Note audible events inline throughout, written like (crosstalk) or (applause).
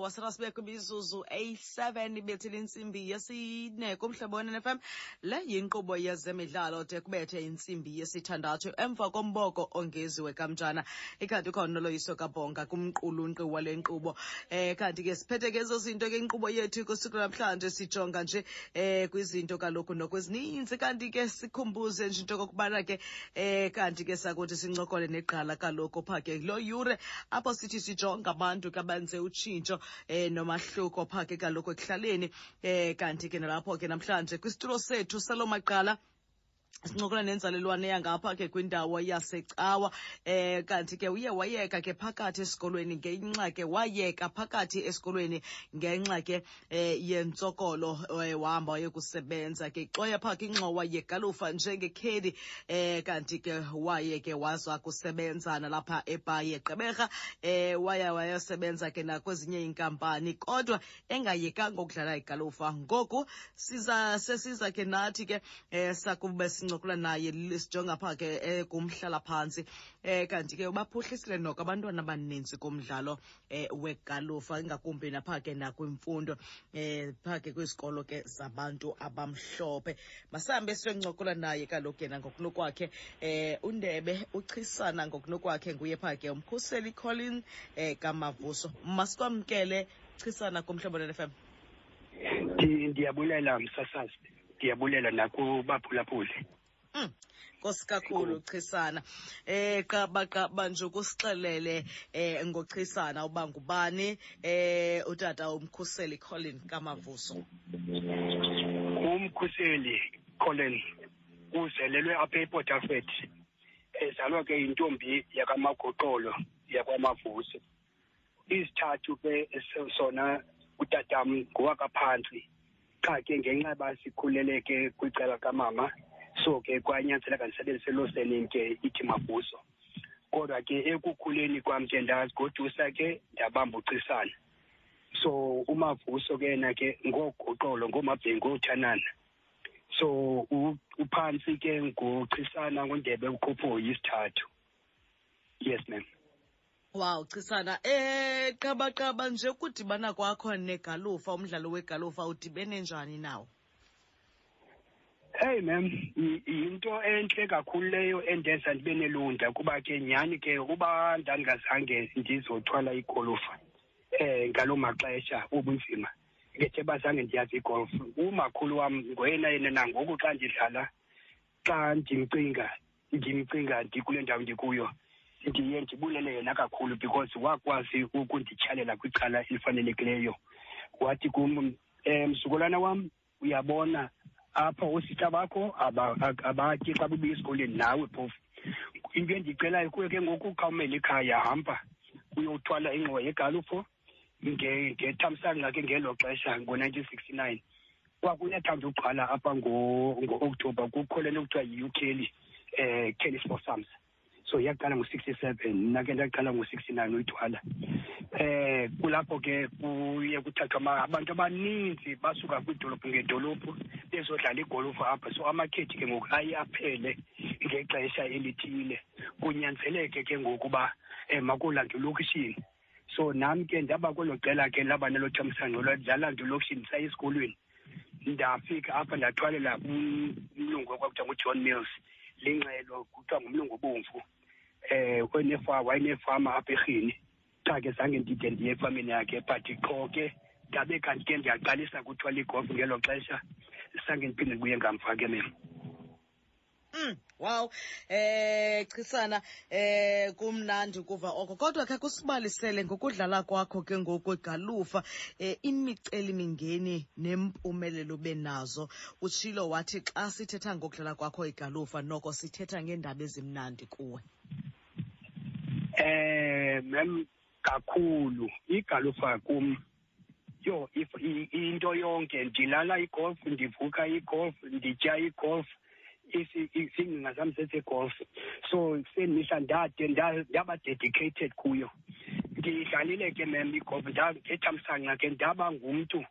wasirasibekho imizuzu eyi-7 ibethile intsimbi yesine kumhlobo fm le yinkqubo yezemidlalo de kubethe intsimbi yesithandathu emva komboko ongeziwe kamtshana ikanti ukhona noloyiso kabhonga kumqulunqi wale nkqubo. Um kanti ke siphethe ke ezo zinto ke inkqubo yethu kusuku namhlanje sijonga nje um kwizinto kaloku nokwezininzi. Kanti ke sikhumbuze nje into okokubana ke um kanti ke sakuthi sincokole negqala kaloku phaa ke lo yure apho sithi sijonga abantu ke abenze utshintsho eh nomahluko phaa ke kaloku ekuhlaleni. Eh kanti ke nalapho ke namhlanje kwisitulo sethu salo maqala sincokola nenzalelwane yangapha ke kwindawo yasecawa. Eh kanti ke uye wayeka ke phakathi esikolweni ngenxa ke wayeka phakathi esikolweni ngenxa ke eh yentsokolo eh, wahamba wayekusebenza ke. Xoya phaa ingxowa yegalufa njengekhedi eh kanti ke waye ke waza kusebenza nalapha ebhayi egqeberha. Eh waya wayosebenza ke nakwezinye inkampani kodwa engayekanga ukudlala igalufa. Ngoku siza sesiza ke nathi ke eh sakube sincokola naye sijonga pha ke eh, kumhlala phantsi eh kanti ke baphuhlisile noko abantwana abaninzi kumdlalo eh wegalufa ingakumbi naphaa ke nakwimfundo eh phaa ke kwizikolo ke zabantu abamhlophe. Masihambe siyoncokola naye kaloku yena ngokunokwakhe. Eh undebe uchisana ngokunokwakhe nguye phaa ke umkhuseli colin eh kamavuso. Masikwamkele chisana kumhlobo fm ndiyabulela msasazi. Ndiyabulela nakubaphulaphuli. Mm. Nkosi kakhulu Chisana. Eh qaba qaba nje ukusixelele eh ngochisana uba ngubani? Eh utata umkhuseli Colin Kamavuso. umkhuseli colin uzelelwe apha eport harcourt. Ezalwa ke yintombi yakamagoqolo yakwamavuso isithathu ke so- sona utatam ngowakaphantsi qha ke ngenxa yoba sikhulele ke kwicala kamama so ke kwanyanzeleka ndisebenzise loo surname ke ithi mavuso kodwa ke ekukhuleni kwam ke ndazigodusa ke ndabamba ucisana so umavuso ke yena ke ngogoqolo ngomabhengu othanana so u- uphantsi ke nguchisana ngundebe ukhupho yisithathu yes ma'am. Wow Chisana eh qaba qaba nje ukudibana kwakho negalufa umdlalo wegalufa udibene njani nawo? Hey ma'am y- yinto entle kakhulu leyo endenza ndibe nelunda kuba ke nyhani ke uba ndandingazange ndizothwala igolufa eh ngaloo maxesha ubunzima. Ngethe bazange ndiyazi igolf. Umakhulu wam ngoyena yena nangoku xa ndidlala xa ndimcinga ndimcinga ndikule ndawo ndikuyo ndiye ndibulele yena kakhulu because wakwazi ukundityhalela kwicala elifanelekileyo. Wathi kum um mzukulwana wam uyabona apha oosita bakho aba- ak- abatyi xa bubuya esikolweni nawe phofu. Into endiyicelayo kuyo ke ngoku khawumele ikhaya hamba uyothwala ingxowa yegalupho nge- ngethamsanqa ke ngelo xesha ngo-nineteen sixty nine kwakuyathanda uqala apha ngo- ngo-okthobha kukho le nto kuthiwa yi-u kelly um kelly fossams so yaqala ngo-sixty seven mna ke ndaqala ngo-sixty nine uyithwala. Eh kulapho ke kuye kuthathwa ama- abantu abaninzi basuka kwiidolophu ngedolophu bezodlala igolufu apha. So amakhethi ke ngoku aye aphele ngexesha elithile. Kunyanzeleke ke ngoku uba um makulandwe elokishini so nam ke ndaba kwelo qela ke laba nelo thamsanqa lwadlala ndilokishini ndisaye esikolweni. Ndafika apha ndathwalela um- umlungu okwakuthiwa ngujohn mills. Lingxelo kuthiwa ngumlungu obomvu. Eh onefa wayenefama apha erhini. Ke zange ndide ndiye efameni yakhe but qho ke ndabe kanti ke ndiyaqalisa kuthiwa ligofu ngelo xesha. Zange ndiphinde ndibuye ngamva ke mem Mm, wow. Eh Chisana eh kumnandi ukuva oko. Kodwa ke kusibalisele ngokudlala kwakho ke ngoku egalufa eh imiceli mingeni nempumelelo benazo. Utshilo wathi xa sithetha ngokudlala kwakho egalufa noko sithetha ngeendaba ezimnandi kuwe. Eh mem kakhulu. Igalufa kum. Yo into yonke ndilala igolf ndivuka igolf nditya igolf. Isingcinga zam sesegolf so semihla ndade nda- ndaba dedicated kuyo. Ndidlalile ke mem igolf ngethamsanqa ke ndaba ngumntu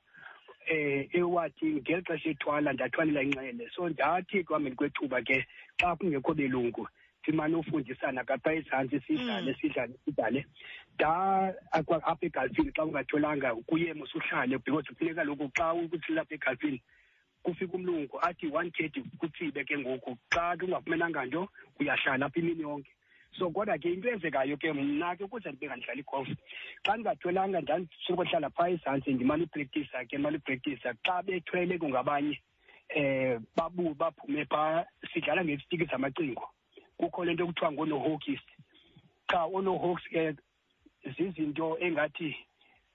eh ewathi ngeli xesha ethwala ndathwalela inxele. So ndathi ekuhambeni kwethuba ke xa kungekho belungu simane ufundisana kapha ezantsi sidlale sidlale sidlale. Da akwa- apha egalfini xa ungatholanga kuye usuhlale because kufuneka kaloku xa ukuthi apha egalfini kufika umlungu athi one thirty kutsibe ke ngoku. Xa ke ungafumenanga nto uyahlala apha imini yonke. So kodwa ke into eyenzekayo ke mna ke ukuze ndibe ngandidlala igolf xa ndingathwelanga ndandisokohlala phaa ezantsi ndimane uprektisa ke mane uprektisa xa bethwele kungabanye um babu baphume phaa sidlala ngezitiki zamacingo kukho le nto kuthiwa ngoonohokist cha oonohawks ke zizinto engathi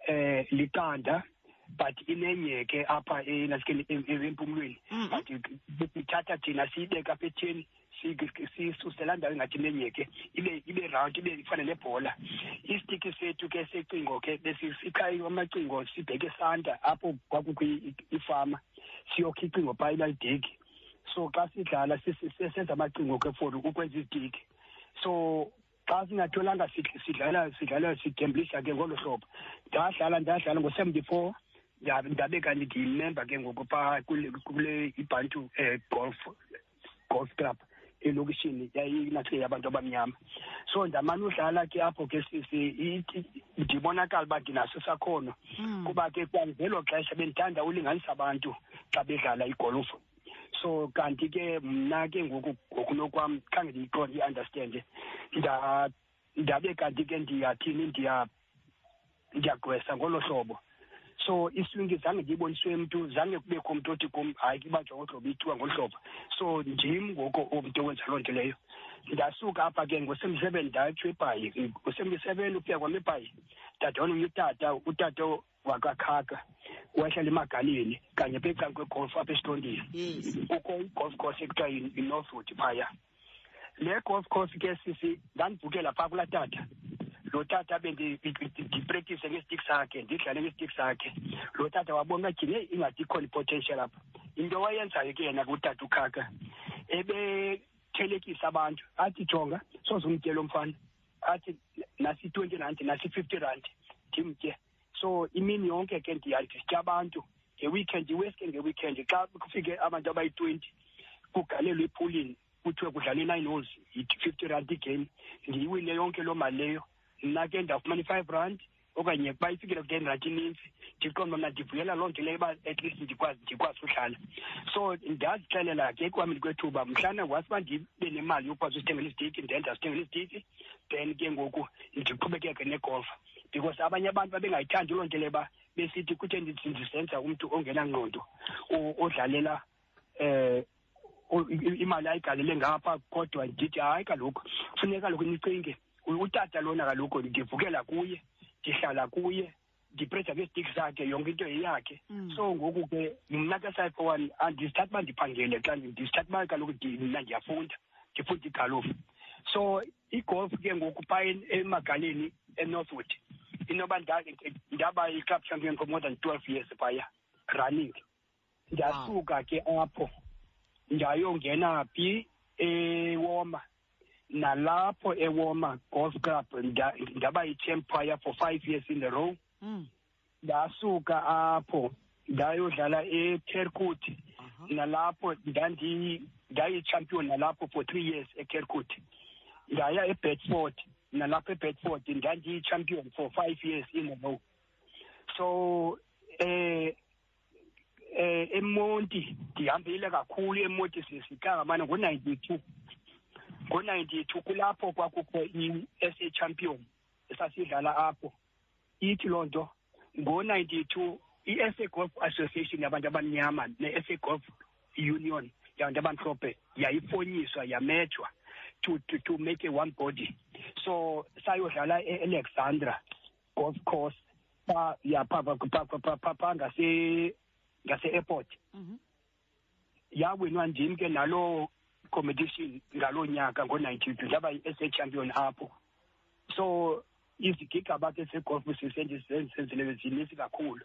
eh liqanda but inenye ke apha enasikeni empumlweni. Mhm. but sithatha thina siyibeka apha etheni sisusela ndawo engathi inenyeke ibe ibe round ibe ifana nebhola. Isitiki sethu ke secingo ke besisikha amacingo sibheke esanta apho kwakukho i- ifama siyokha icingo phaa ilalideki so xa sidlala sisi- senza amacingo ke for ukwenza izitiki so xa singatyholanga sid- sidlala sidlala sidemblisha ke ngolo hlobo. Ndadlala ndadlala ngo-seventy four ndabe kanti ndiyimemba ke ngoku phaa kule kule ibantu um golf golf club elokishini yayinathi yabantu abamnyama. So ndamane udlala ke apho ke sisi ithi- ndibonakala uba ndinaso isakhono. Mm. kuba ke kwangelo xesha bendithanda ulinganisa abantu xa bedlala igolufu so kanti ke mna ke ngoku ngokunokwam khange ndiyiqonde i-understande. Nda ndabe kanti ke ndiyathini ndiya ndiyagqwesa ngolo hlobo. So iswingi zange ndiyiboniswe mntu zange kubekho mntu othi kum hayi kibajongohlobo ithiwa ngolu hlobo so ndim ngoku umntu owenza loo nto leyo. Ndasuka apha ke ngo-seventy seven ndatsho ebhayi. Ngo-seventy seven ukufika kwam ebhayi ndadibona omnye utata utata wakakhaka wahlala emagaleni kanye phecan kwegolf apha esitondini yes. Kukho i-golf course ekuthiwa yi- yi-northwood phaya le golf course ke sisi ndandivukela phaa kulaa tata. Lo tata bendiprektise ngestik sakhe ndidlale ngestik sakhe. Lo tata wabona atyhini heyi ingathi ikhona i-potential apha into wayenzayo ke yena kutata ukhaka ebethelekisa abantu athi jonga sozumtyela umfana. Athi nasi i-twenty rand nasi i-fifty rand ndimtye so imini yonke ke ndiya ndisitya abantu ngeweekend iweske ngeweekend xa kufike abantu abayi-twenty kugalelwe ephulini kuthiwe kudlala i-nine holes yi-fifty rand igame ndiyiwine yonke loo mali leyo. Mna ke ndawufumana i-five rand okanye kuba ifikile ku-ten inintsi ndiqonda mna ndivuyela loo nto leyo uba at least ndikwazi ndikwazi uhlala. So ndazixelela ke ekuhambeni kwethuba mhlana wasi uba ndibe nemali yokwazi uzithengela izitiki then zithengela izitiki then ke ngoku ndiqhubekeke negolfa because abanye abantu babengayithandi loo nto leyo uba besithi kuthe ndisenza umntu ongenangqondo odlalela i- imali ayigalele ngapha kodwa ndithi hayi kaloku funeka kaloku nicinge utata lona kaloku ndivukela kuye ndihlala kuye ndipresa ngesitiki zakhe yonke into yeyakhe. Mm. so ngoku ke mna ke saipho one andisithathi uba ndiphangele xa ndisithathi uba kaloku mna ndiyafunda ndifunda igalofu so igolf ke ngoku phaa en- emagaleni enorthwood inoba nda- ndaba i-club champion for more than twelve years phaya running. Ndasuka ke apho ndayongena phi ewoma. Nalapho ewoma golf club nda- ndaba yi-champ phaya for five years in a row. Mm. ndasuka apho ndayodlala ekerkut. Aha. nalapho ndandi ndayi-champion nalapho for three years ekerkut. Ndaya ebedford nalapho ebedford ndandiyi-champion for five years in a row. So eh eh emonti ndihambile kakhulu emonti sisikangamane ngo-ninety-two. Ngo-ninety-two kulapho kwakukho i-SA champion esasidlala apho. Ithi loo nto ngo-ninety-two i-SA Golf Association yabantu abamnyama ne-SA Golf Union yabantu abamhlophe yayifonyiswa yametshwa to, to, to make a one body. So sayodlala e-alexandra golf course pha yapha pha- pha- pha- pha- pha- pha ngase ngase-airport. Mhm. yawinwa ndim ke naloo competition ngaloo nyaka ngo-ninety-two ndaba yi-SA champion apho. So izigigaba ke zegolf sisenzile zinintsi kakhulu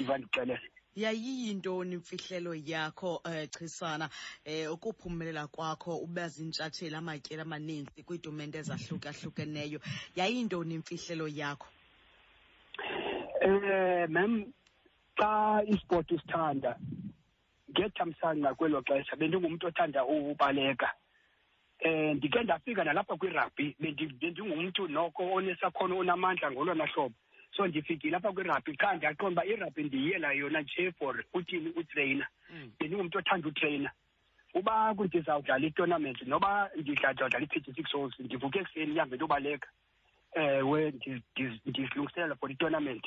iva ndixelele yayiyintoni imfihlelo yakho um chisana um ukuphumelela kwakho uba zintshatsheli amatyeli amaninzi kwiitumente ezahlukahlukeneyo. Yayiyintoni imfihlelo yakho? Eh mem xa isport usithanda ngethamsanqa kwelo xesha bendingumuntu othanda ubaleka um ndike ndafika nalapha kwirabhi bendingumntu noko onesakhono onamandla ngolona hlobo. So ndifikile apha kwirabhi qha ndiyaqonda uba irabhi ndiyiyela yona nje for uthini utreyina Mm. bendingumntu othanda utreyina uba ndizawudlala itonament noba ndidlazawudlala i-thirty six holes ndivuke ekuseni ndihambe ntobaleka ewe ndi- ndi- ndizilungiselela for itonament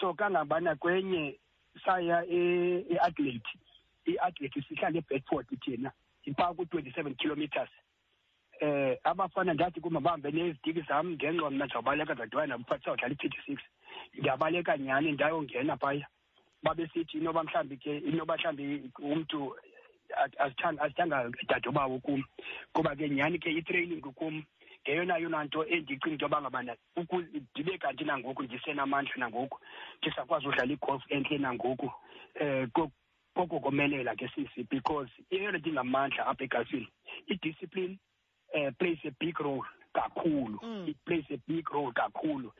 so kangabana kwenye saya e- e-adelaide i-adelaide sihlala ebedford thina iphaa ku-twenty seven kilometers. Eh abafana ndathi kuma bahambe nezitiki zam ngenxa mna ndizawubaleka zadibana nabo phathi sawudlala i-thirty six ndiyabaleka nyhani ndayongena phaya babesithi inoba mhlawumbi ke inoba mhlawumbi umntu a- azithanda azithanda dadobawo kum. Kuba ke nyhani ke itraining kum ngeyona yona nto endicinga into yoba ngabana uku- ndibe kanti nangoku ndisenamandla nangoku ndisakwazi udlala igolf entle nangoku. Um koko komelela ke sisi because eyona nto ingamandla apha egazini i-discipline uh, plays a big role kakhulu. Mm. it plays a big role kakhulu.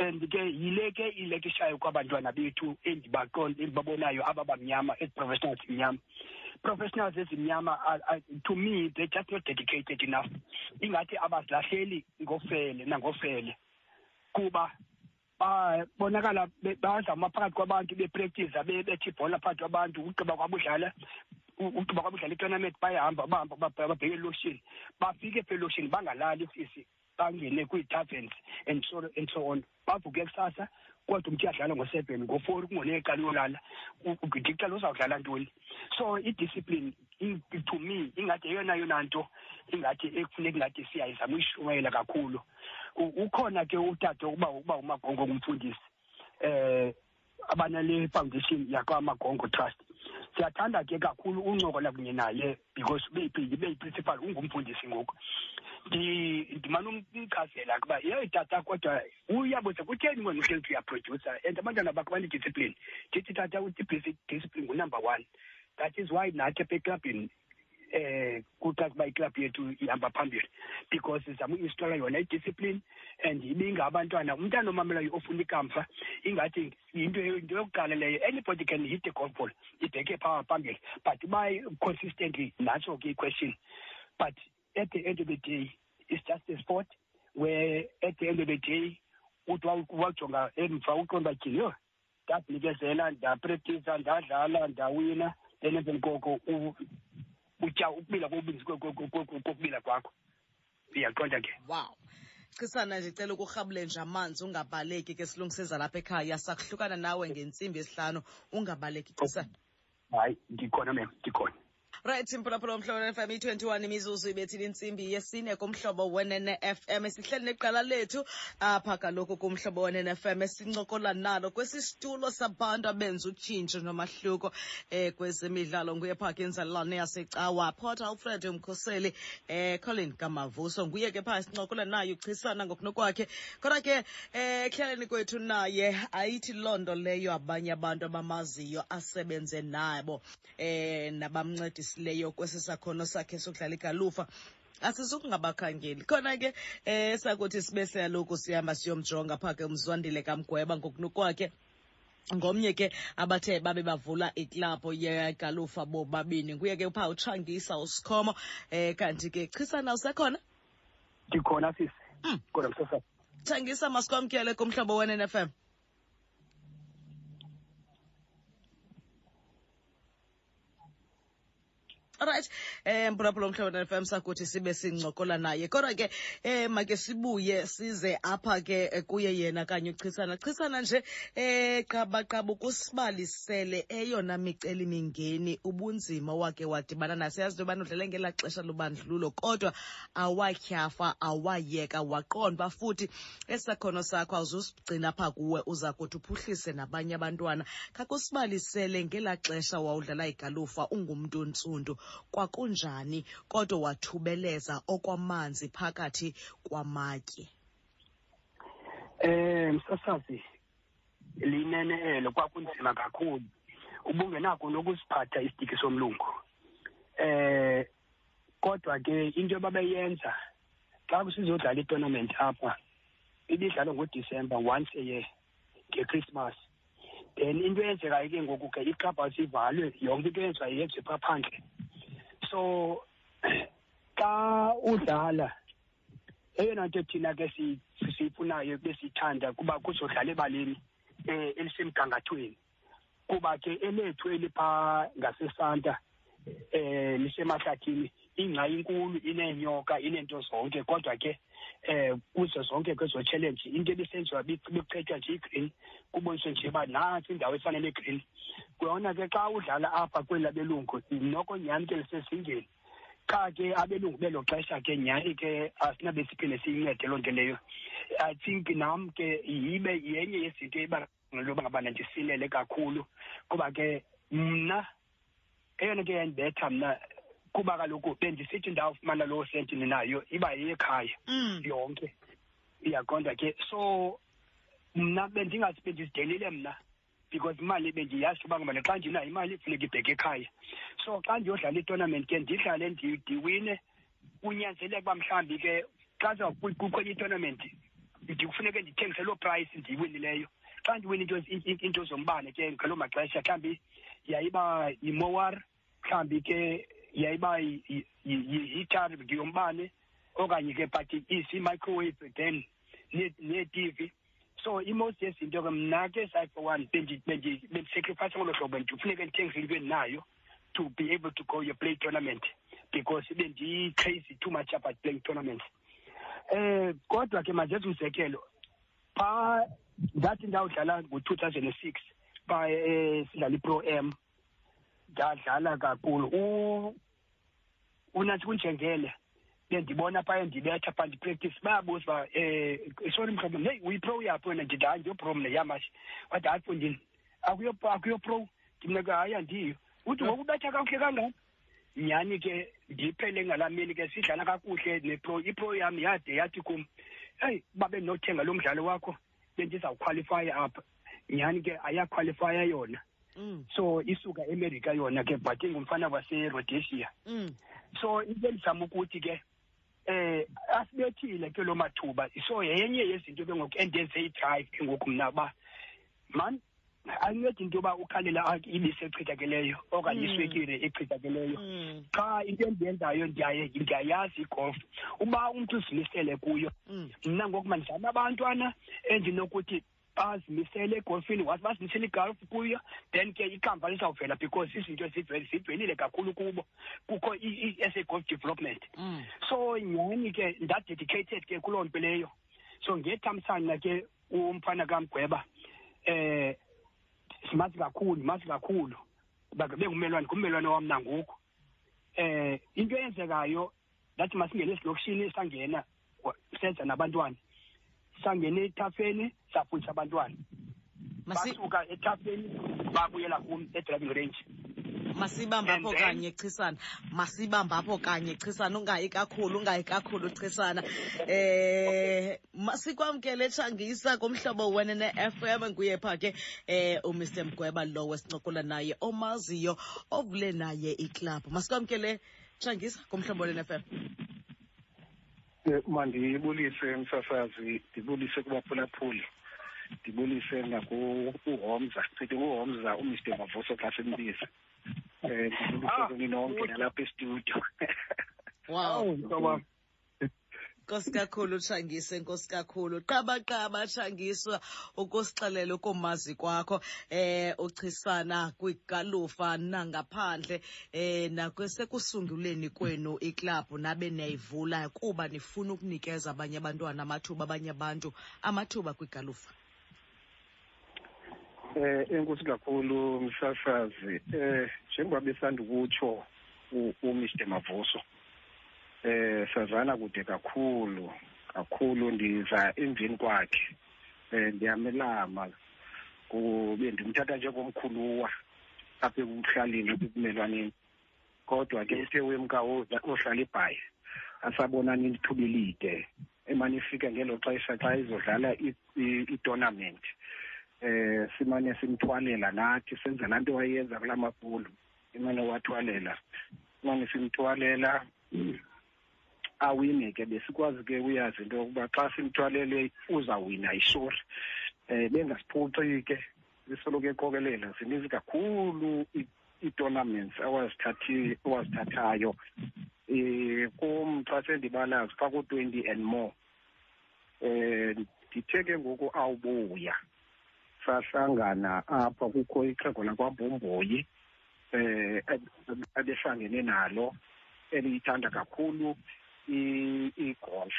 And ke yile ke ilekishayo kwabantwana bethu endibaqonda endibabonayo aba bamnyama ezi-professionals mnyama professionals ezimnyama are- are- to me they're just not dedicated enough. Ingathi abazilahleli ngofele nangofele kuba babonakala be- bazama phakathi kwabantu bepractice be- bethi ibhola phakathi kwabantu ugqiba kwabudlala ugqiba kwabudlala itonament bayahamba bahamba ba- babheke eloshini bafike apha eloshini bangalali sisi bangene kwii-taverns and so and so on bavuke kusasa kodwa umntu uyadlala ngo-seven ngo-four kungoneqala uyolala ndicela uzawudlala ntoni so i-discipline i- to me ingathi yeyona yona nto ingathi ekufuneka ingathi siyayizama uyishumayela kakhulu. U- ukhona ke utata uba uba umagongo ngumfundisi eh abanale foundation yakwamagongo trust. Siyathanda ke kakhulu uncokola kunye naye because beyiphinde beyi-principal ungumfundisi ngoku. Ndi- ndimane um- umchazela ukuba yeyi tata kodwa uyabuza kutheni wena uhleli uthi uyaproducer and abantwana bakho banediscipline ndithi tata discipline ngunumber one. That is why nathi apha eklabhini eh kucaca uba iklabhu yethu ihamba phambili because sizama uinstola yona idiscipline and ibinga abantwana. Umntana omamelayo ofuna ikamva ingathi yinto into yokuqala leyo. Anybody can hit a golf ball ibheke phaa phambili. But uba consistently natsho ke i-question. But at the end of the day it's just a sport where at the end of the day uthi wa- wajonga emva uqonda uba tyhini yho ndazinikezela ndaprektisa ndadlala ndawina then emveni koko u- utya ukubila kobunzi ko- ko- ko- ko- kokubila kwakho. Uyaqonda ke. Wow. Chisana ndicela ukurhabule nje amanzi ungabaleki ke silungiseza lapha ekhaya. Sakuhlukana nawe ngentsimbi yesihlanu ungabaleki chisana hayi ndikhona mem ndikhona right mphulaphula womhlobo ne-fm i-21 imizuzu ibethile intsimbi yesine kumhlobo wenene fm sihleli neqala lethu apha kaloku kumhlobo wenene fm esincokola nalo kwesisitulo sabantu abenza utshintsho nomahluko eh kwezemidlalo nguye phaa ke inzalelwane yasecawa. Port alfred mkhoseli eh colin kamavuso nguye ke phaa sincokola naye uchisana ngokunokwakhe. Kodwa ke eh ekuhlaleni kwethu naye ayithi loo nto leyo abanye abantu abamaziyo asebenze nabo eh nabamncedisileyo kwesi sakhono sakhe sokudlala igalufa. Asisukungabakhangeli khona ke eh sakuthi sibe siyaloku sihamba siyomjonga phaa ke umzwandile kamgweba ngokunokwakhe. Ngomnye ke abathe babe bavula iklabhu yegalufa bobabini. Nguye ke upha utshangisa usikhomo. Eh kanti ke chisana usekhona? Ndikhona sisi. Mm. kodwa msasa. Thangisa masikwamkele kumhlobo wen-nfm right um mphulaphula umhlobo FM sakuthi sibe sincokola naye. Kodwa ke um make sibuye size apha ke eh, kuye yena kanye uchisana. Chisana nje um qabaqaba ukusibalisele eyona miceli mingeni ubunzima wakhe wadibana nasiyazi into yobana udlale ngelaa xesha lobandlululo kodwa awatyhafa awayeka waqonda uba futhi esakhono sakho awuzusigcina pha kuwe. Uza kuthi uphuhlise nabanye abantwana. Khakusibalisele ngelaa xesha wawudlala igalufa ungumntu ontsundu kwakunjani kodwa wathubeleza okwamanzi phakathi kwamatye? Eh msasazi linene elo kwakunzima kakhulu. Ubungenakho nokusiphatha isitiki somlungu. Eh kodwa ke into babeyenza xa kusizodlala itournament apha ibidlalwa ngoDisemba once a year ngeChristmas. Then into eyenzekayo ke ngoku ke iklabhu asivalwe yonke into eyenziwayo yenziwe phaa phandle. So (clears throat) xa udlala eyona nto thina ke si- siyifunayo besiyithanda kuba kuzodlala ebaleni um elisemgangathweni. Kuba ke elethu eliphaa ngasesanta um lisemahlathini ingca inkulu ineenyoka ineento zonke. Kodwa ke um kuzo zonke kwezo challenge into ebisenziwa bekuchethwa nje i-green kuboniswe nje uba nantsi indawo efana ne-green. Kuyona ke xa udlala apha kweli labelungu noko nyhani ke lisezingeni. Qha ke abelungu belo xesha ke nyhani ke asinabe siphinde siyincede loo nto leyo. I think nam ke yibe yenye yezinto ebangeloba ngabana ndisilele kakhulu kuba ke mna eyona nto yandibetha mna kuba kaloku bendisithi ndawufumana loo senti ndinayo iba yeyekhaya Mm. yonke. Iyaqonda ke. So mna bendingazibe ndizidelile mna because imali bendiyazi uba ngabana xa ndinayo imali funeka ibheke ekhaya. So xa ndiyodlala itournament ke ndidlale ndi- ndiwine. Kunyanzeleka uba mhlawumbi ke xa kukho itournament ndikufuneke ndithengise loo price ndiyiwinileyo. Xa ndiwina into i- i- into zombane ke ngaloo maxesha mhlawumbi yayiba yimowar mhlawumbi ke yayiba yi- yi- yi- yihitari ndiyombane okanye ke but isi-microwave then nee-tv so imost yezinto ke mna ke for one bendisacrifice ngolo hlobo ndifuneke ndithengise into endinayo to be able to go play tournament because bendiyi-crazy too much about playing tournaments eh kodwa ke mandenze umzekelo phaa ndathi ndawudlala ngo-two thousand and six phaa um sidlala i-pro m ndadlala kakhulu. Unantsi kunjengele bendibona phaya ndibetha phaa ndipractice bayabuza uba um sorry mhlobo heyi uyipro uyaphi wena? Ndithi hayi ndiyopro mna yamashi wathi hayi fondini akuyo ndimneka hayi andiyo. Uthi ngoku ubetha kakuhle kangaka nyhani ke ndiphele ngalameni ke sidlala kakuhle nepro ipro yam yade yathi kum eyi babe ndinothenga lo mdlalo wakho bendizawukhwalifaya apha. Nyhani ke ayakhwalifaya yona Mm. so isuka emerika yona ke but ingumfana waserhodesia Mm. so into endizama ukuthi ke eh asibethile ke lo mathuba so yenye yezinto ke ngoku endenze i-drive ke ngoku mna uba man ayincedi into yoba ukhalela ibisi echithakeleyo okanye Mm. iswekile echithakeleyo Mm. qha into endiyenzayo ndiyaye ndiyayazi igolf uba umntu uzimisele kuyo Mm. mna ngoku mandizame abantwana endinokuthi bazimisele egolfini bazimisele igolf kuyo then ke ikamva lizawuvela because izinto zidwelile kakhulu kubo. Kukho i-sa golf development. Mm. so nyhani ke ndadedicated ke kuloo nto leyo. So ngethamsanqa ke umfana kamgweba eh simazi kakhulu mazi kakhulu. Bengumelwane ngummelwane wam nangoku. Eh into eyenzekayo ndathi masingene esilokishini sangena senza nabantwana. Sangena ethafeni safundisa abantwana. Basuka ethafeni babuyela kum e-driving range. Masibambe apho kanye chisana masibambe apho kanye chisana ungayi kakhulu ungayi kakhulu chisana (laughs) eh masikwamkele tshangisa komhlobo wena ne-fm nguye pha ke eh umr mgweba lo wesincokola naye omaziyo ovule naye iklabhu masikwamkele tshangisa komhlobo wena-fm Eh, mandibulise msasazi ndibulise kubaphulaphuli ndibulise nakuhomza sithi kuhomza umr mavuso xa simbiza um ndibulise Ah, kuni nonke good. nalapha estudio (laughs) wow mhlobo wam. Nkosi kakhulu tshangise nkosi kakhulu. Qabaqaba qaba tshangiswa ukusixelela ukumazi kwakho eh uchisana kwigalufa nangaphandle eh nakwesekusunguleni kwenu iklabhu nabe niyayivula kuba nifuna ukunikeza abanye abantwana amathuba abanye abantu amathuba kwigalufa. Um enkosi kakhulu msasazi um njengoba besandukutsho umr mavuso eh sazana kude kakhulu kakhulu ndiza emveni kwakhe. Eh ndiyamelama kube ndimthatha njengomkhuluwa apha ekuhlaleni ekumelwaneni. Kodwa ke uthe wemka ohlala ibhayi asabonani lithuba elide. Emane ifika ngelo xesha xa izodlala i- i- i-tournament eh simane simthwalela nathi senze laa nto wayenza kulaa mapulu imane wathwalela simane simthwalela awine ke besikwazi ke uyazi into yokuba xa simthwalele uzawina ishori um bengasiphuci ke besoloko eqokelela zininzi kakhulu ii- ii-tournaments awazithathi awazithathayo. Um kum xa sendibala phaa ku-twenty and more. Um ndithe ke ngoku awubuya. Sahlangana apha kukho ixhego lakwambomboyi um abehlangene nalo eliyithanda kakhulu. I-golf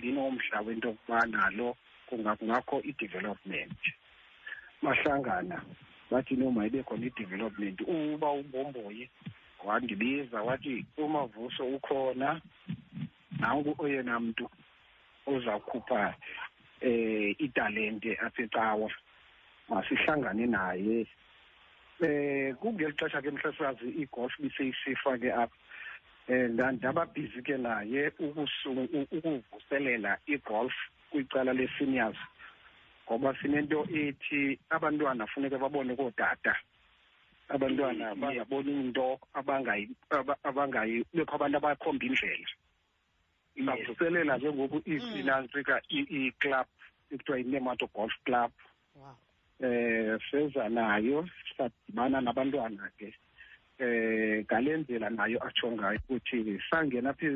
linomdla wento yokuba nalo kungakho i-development. Bahlangana bathi noma ibe khona i-development uba umbomboyi wandibiza wathi umavuso ukhona nanku oyena mntu ozawukhupha eh italente apha ecawa. Masihlangane naye. Eh kungeli xesha ke mhlasazi igolf biseyisifa ke apha. Eh ndababhizi ke naye ukuvuselela igolf kwicala le-seniors ngoba sinento ethi abantwana funeke babone kootata. Abantwana bangaboni into abangayi abangayi bekho abantu abakhomba indlela. Bavuselela ke ngoku ifinantsika i-club ekuthiwa yi-nemato golf club. Eh seza nayo sadibana nabantwana ke. Eh ngale ndlela nayo atsho ngayo ukuthi sangena apha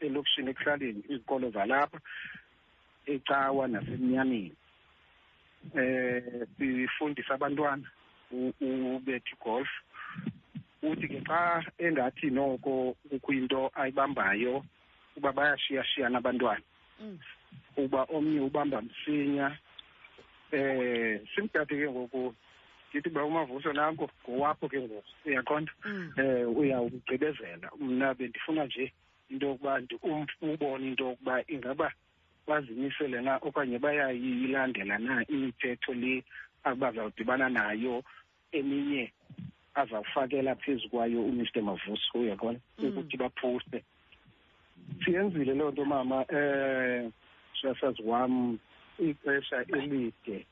elokishini ekuhlaleni izikolo zalapha ecawa nasemnyameni. Eh sifundisa abantwana ubethi golf uthi ke xa engathi noko kukho into ayibambayo uba bayashiyashiyana abantwana uba omnye ubamba msinya. Eh simthathe ke ngoku ndithi uba umavuso nanko ngowapho ke ngoku uyaqonda eh uyawugqibezela. Mna bendifuna nje into yokuba ubone into yokuba ingaba bazimisele na okanye bayayilandela na imithetho le abazawudibana nayo eminye azawufakela phezu kwayo umr mavuso uyaqona ukuthi baphuste siyenzile loo nto mama. Eh sasazi wam ixesha elide.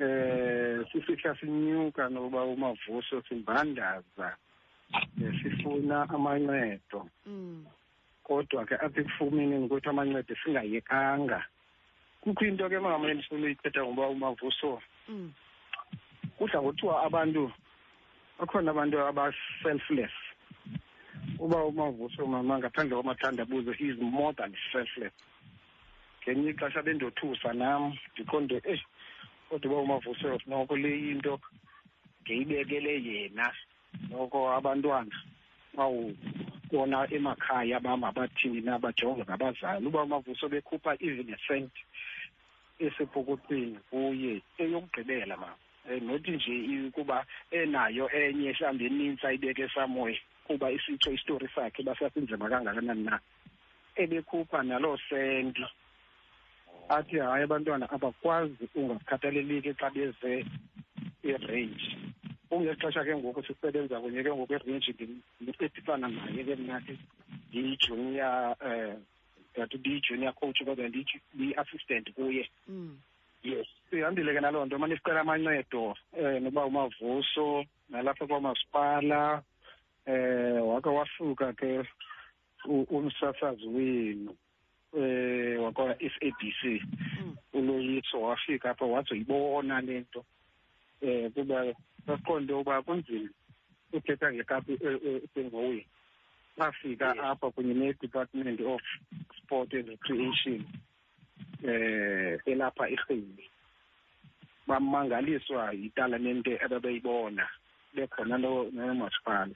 Eh sifihla sinyuka noba umavuso simbandaza sifuna amancedo. Kodwa ke apha ekufumeni kwethu amancedo singayekanga kukho into ke mama endifuna uyithetha ngoba umavuso kudla ngothiwa abantu bakhona abantu aba-selfless uba umavuso mama ngaphandle kwamathandabuzo he is more than selfless ngenye ixesha bendothusa nam ndiqonde eyi kodwa uba umavuso noko le into ngeyibekele yena noko abantwana. Bawubona emakhaya bam abathini na bajonge ngabazali uba umavuso bekhupha even a cent esepokothweni kuye eyokugqibela mama. Um nothi nje kuba enayo enye mhlawumbi enintsi ayibeke somewhere kuba isitsho isitori sakhe basasinzima kangakanani na. Ebekhupha naloo senti athi hayi abantwana abakwazi ungakhathaleleki xa beze irange. Kungexesha ke ngoku sisebenza kunye ke ngoku irange edifana naye ke mnathi ndiyijunior um ngathi ndiyi-junior coach kodwa ndiyi-assistant kuye. Yes sihambile ke naloo nto. Mane sicela amancedo um noba umavuso nalapha kwamasipala um wake wasuka ke umsasazi wenu eh wakwa SABC uloyiso wafika apha wazoyibona lento eh kuba baqonde uba kunzima uthetha ngekapi esengoweni bafika apha kunye ne-department of sport and recreation eh elapha erhini bamangaliswa yitalamente ababeyibona bekhona nomasipala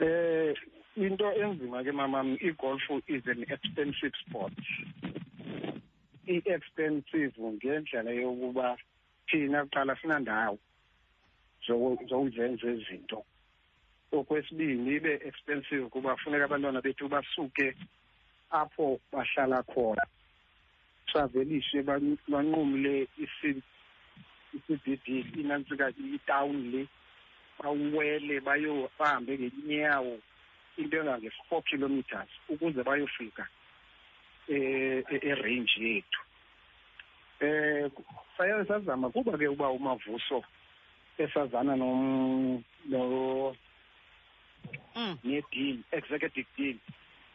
eh into enzima ke mamam igolf is an expensive sport. I-expensive ngendlela yokuba thina kuqala sinandawo zokuzenza izinto. Okwesibini ibe expensive kuba funeka abantwana bethu basuke apho bahlala khona. Travelishe banqumle i-CBD inantsika itawuni le bawele bahambe ngenyawo. Into engange-four kilometers ukuze bayofika erange yethu. Eh saye sazama kuba ke uba umavuso esazana no no ne-dean executive dean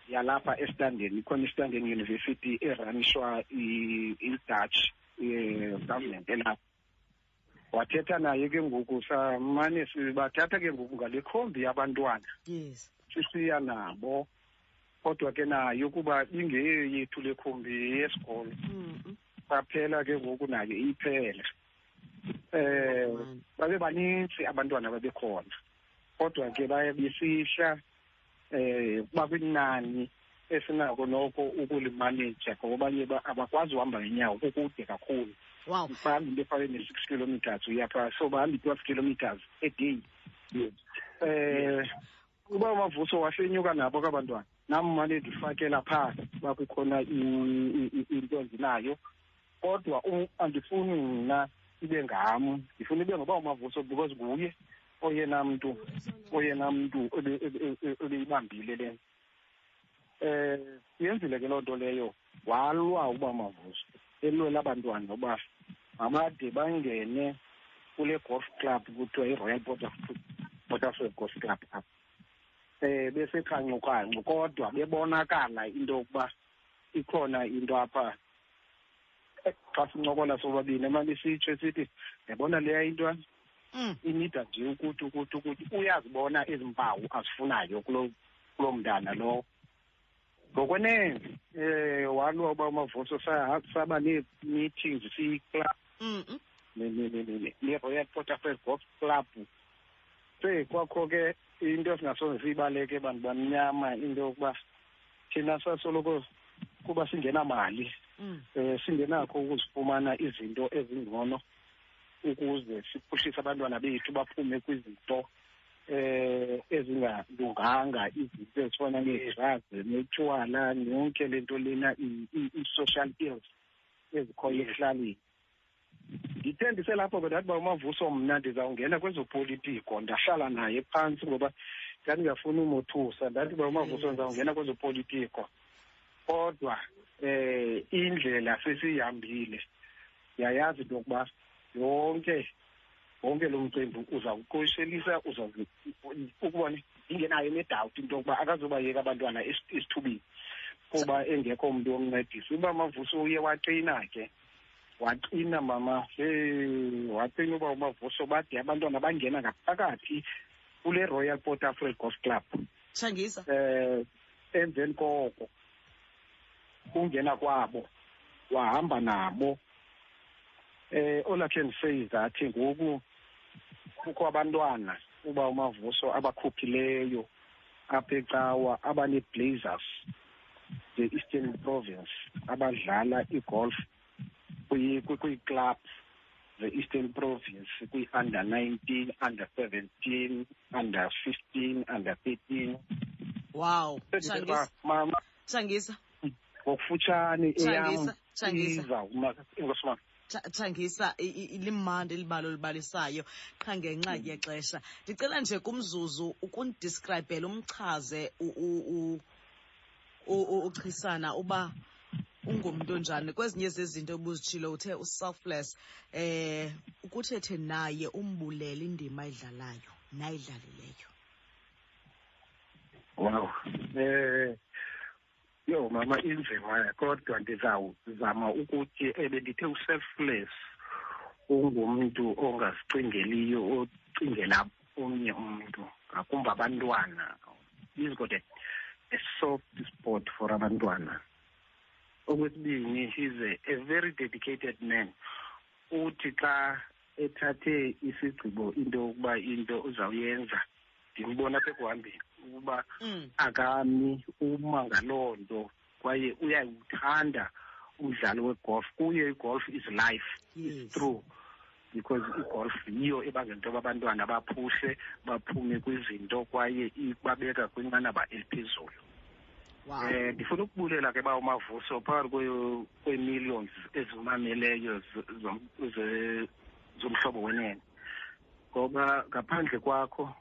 yalapha estanden ikhona istanden university eranishwa i-dutch government elapha. Wathetha naye ke ngoku samane sibathatha ke ngoku ngale khombi yabantwana. Yes. Sisiya nabo kodwa ke nayo kuba ingeyethu le khumbi yesikolo Mm. baphela ke ngoku nayo iyiphele eh Man. babe banintsi abantwana babekhona kodwa ke baye besihla eh bakwinani esinako noko ukulimaneja ngoba abanye ba- abakwazi uhamba ngenyawo kukude kakhulu. Wow. Bahambe into efane ne-six kilometers uya phaa so bahamba i-twelve kilometers a day. Eh uba umavuso wasenyuka nabo kabantwana. Nam mane ndifakela phaa uba kukhona i- i- i- into endinayo. Kodwa u- andifuni mna ibe ngam. Ndifuna ibe ngoba umavuso because nguye oyena mntu oyena mntu ebe- ebe- ebe- ebeyibambile le. Nto eh yenzile ke loo nto leyo walwa uba mavuso. Elwela abantwana uba mabade bangene kule golf club kuthiwa i-royal botterfield golf club apha eh besekhancukancu kodwa bebonakala into yokuba ikhona into apha Eh, xa sincokola sobabini emane sitsho sithi yabona leya into Mm. inida nje ukuthi ukuthi ukuthi uyazibona ezi mpawu azifunayo kulo kulo mntana lowo ngokwenene eh walwa uba umavuso sa- saba nee-meetings siyiclub Mm. mm. ne-royal porterfield golf club sekwakho ke into esingasoze siyibaleke bantu bamnyama into yokuba thina sasoloko kuba singenamali um singenakho ukuzifumana izinto ezingcono ukuze siphuhlise abantwana bethu baphume kwizinto eh ezingalunganga izinto ezifana nee-drugs netywala yonke le nto lena i-social ills ezikhoyo ekuhlaleni. Ndithe ndiselapho ke ndathi uba umavuso mna ndizawungena kwezopolitiko ndahlala naye phantsi ngoba ndandingafuni umothusa. Ndathi uba umavuso Yes. ndizawungena kwezopolitiko. Kodwa eh indlela sesiyihambile yayazi into yokuba yonke wonke lo mcimbi uzawuqoshelisa uzazi ukubona ingenayo nedawuti into yokuba akazobayeka abantwana esi- esithubeni. Kuba engekho umntu womncedisa uba mavuso uye waqina ke waqina mama. Hey waqina uba umavuso bade abantwana bangena ngaphakathi kule royal port alfred golf club. Tshangisa. eh emveni koko kungena kwabo wahamba nabo. Eh all I can say is that ngoku kukho abantwana uba umavuso abakhuphileyo apha ecawa abane-blazers the eastern province abadlala igolf. Kwi- kwi- kwii-club the-eastern province kwi-under nineteen under seventeen under fifteen under thirteen Wow. Tshangisa. mama Tshangisa. ngokufutshane eyam Tshangisa, Tshangisa. izawuma inkosi mama Tha- Thangisa i- i- limandi libalo libalisayo qha ngenxa yexesha ndicela nje kumzuzu ukundiskrayibhela umchaze u- u- u- u- u- uchisana uba ungumntu onjani kwezinye zezinto obuzitshilo uthe u-selfless eh ukuthethe naye umbulele indima ayidlalayo nayidlalileyo. Wow. Eh yo mama inzima kodwa ndizawuzama ukuthi ebendithe u-selfless ungumntu ongazicingeliyo ocingela omnye umntu ngakumbi abantwana. He's got a, a soft spot for abantwana. Okwesibini he's a, a very dedicated man uthi xa ethathe isigqibo into yokuba into uzawuyenza ndimbona apha ekuhambeni ukuba mm. akami uma ngaloo nto kwaye uyawuthanda umdlalo wegolf kuye igolf is life Yes. is true because igolf yiyo ebangela into yoba abantwana baphuhle baphume kwizinto kwaye ibabeka kwinqanaba eliphezulu wow. Eh ndifuna ukubulela ke ba umavuso phakathi kwe- kwe-millions ezimameleyo z- zom- ze- zomhlobo wenene. Ngoba ngaphandle kwakho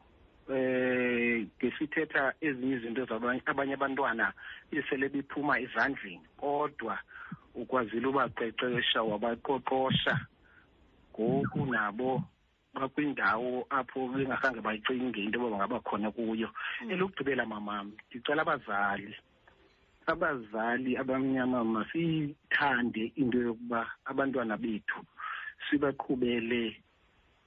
eh ngesithetha ezinye izinto zabanye abanye abantwana besele bephuma ezandleni kodwa ukwazile ubaqeqesha wabaqoqosha ngoku nabo bakwindawo apho bengakhange bayicinge into yoba bangaba khona kuyo. Elokugqibela mamam ndicela abazali. Abazali abamnyama masiyithande into yokuba abantwana bethu sibaqhubele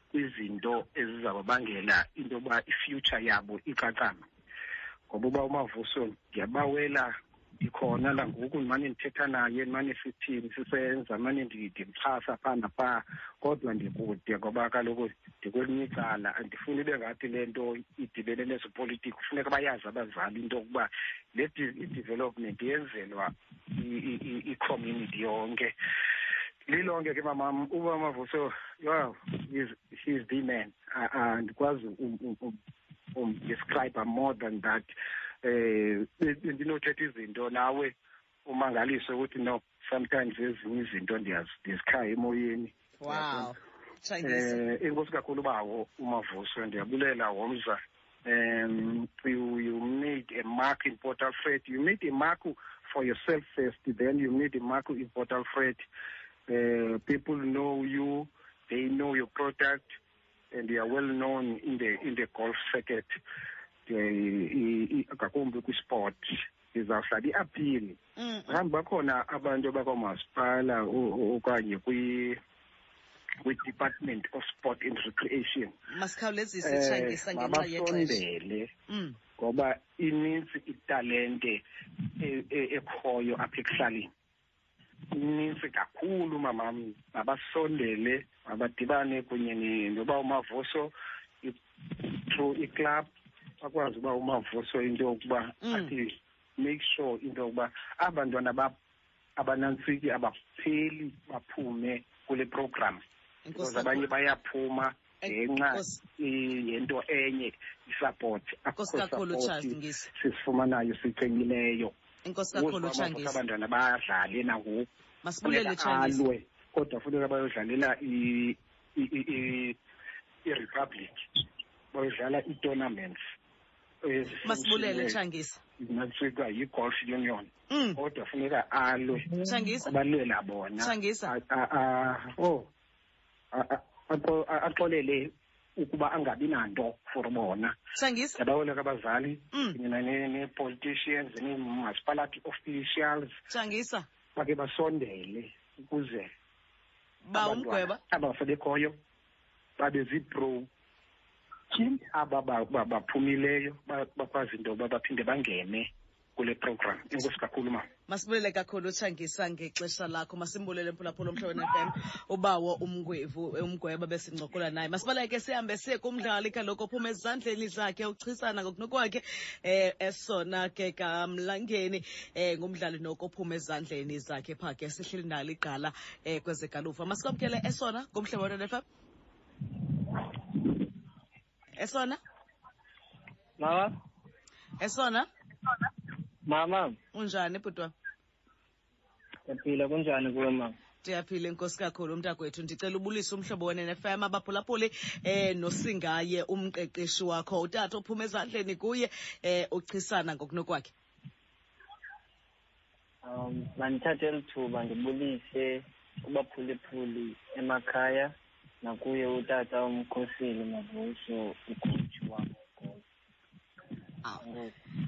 kwizinto ezizababangela into yoba i-future yabo icacame ngoba uba umavuso ndiyabawela ndikhona la ngoku ndimane ndithetha naye ndimane sithini sisenza mane ndimxhasa phaa naphaa. Kodwa ndikude ngoba kaloku ndikwelinye icala andifuni ibe ngathi le nto idibene nezopolitiki. Kufuneka bayazi abazali into yokuba le i-development yenzelwa i-community yonke. Lilonke ke mamam uba mavuso wow he's, he's the man. Andikwazi umdescribe more than that. Eh bendinothetha izinto nawe umangaliso ukuthi no sometimes ezinye izinto ndiyazikhaya emoyeni. Wow. Eh inkosi kakhulu bawo umavuso ndiyabulela womza um you you made a mark in Port Alfred. You made a mark for yourself first then you made a mark in Port Alfred. Uh, people know you they know your product and you are well known in the in the golf circuit ngakumbi kwisport izawuhlala i-appeal. Mhlawumbi bakhona abantu abakwamasipala okanye kwi kwi-department of sport and recreation masikhawulezise tshangisa ngenxa yexesha. mabasondele ngoba inintsi italente ekhoyo apha ekuhlaleni. Inintsi kakhulu mamam mabasondele mabadibane kunye noba umavuso through iclub bakwazi uba umavuso into yokuba athi make sure into yokuba abantwana abanantsiki abapheli baphume kule program. Because abanye bayaphuma ngenxa yento enye isupport sisifumanayo inkosi kakhulu tshangisa abantwana badlale nangoku masibulele alwe kodwa funeka bayodlalela i-republic bayodlala ii-tournaments. Masibulele tshangisa nakusikwa yi-golf union. Mm. kodwa funeka alwe. Tshangisa abalwela bona. Tshangisa A- a- a- oh a- a- axo- a- axolele ukuba angabi nanto for bona. Tshangisa ndiyabawela abazali? Mm. kunye ne- nee-politicians nee-municipality officials. Tshangisa bake basondele ukuze ba umgweba. abasebekhoyo babe zii-pro team aba ba- ba- baphumileyo ba- bakwazi into yoba baphinde bangene kule program. Enkosi kakhulu ma. Masibulele kakhulu utshangisa ngexesha lakho. Masimbulele mphulaphula omhlabeni FM ubawo umngwevu umgweba besincokola naye. Masibaleke sihambe siye kumdlali kaloku ophuma ezandleni zakhe uchisana ngokunokwakhe eh esona ke kamlangeni eh ngumdlali noko ophuma ezandleni zakhe phaa ke sihleli nalo igqala eh kwezegalufa masikwamkele esona kumhlabeni FM esona? Mama, esona? Mama, unjani bhutwa siyaphila kunjani kuwe mama? ndiyaphila inkosi kakhulu umntakwethu. Ndicela ubulise umhlobo wenenefm abaphulaphuli eh nosingaye umqeqeshi wakho. Utata ophuma ezandleni kuye eh uchisana ngokunokwakhe. Um, mandithathe eli thuba ndibulise ubaphuliphuli emakhaya. Nakuye utata umkhoseli mavuso ucoach wam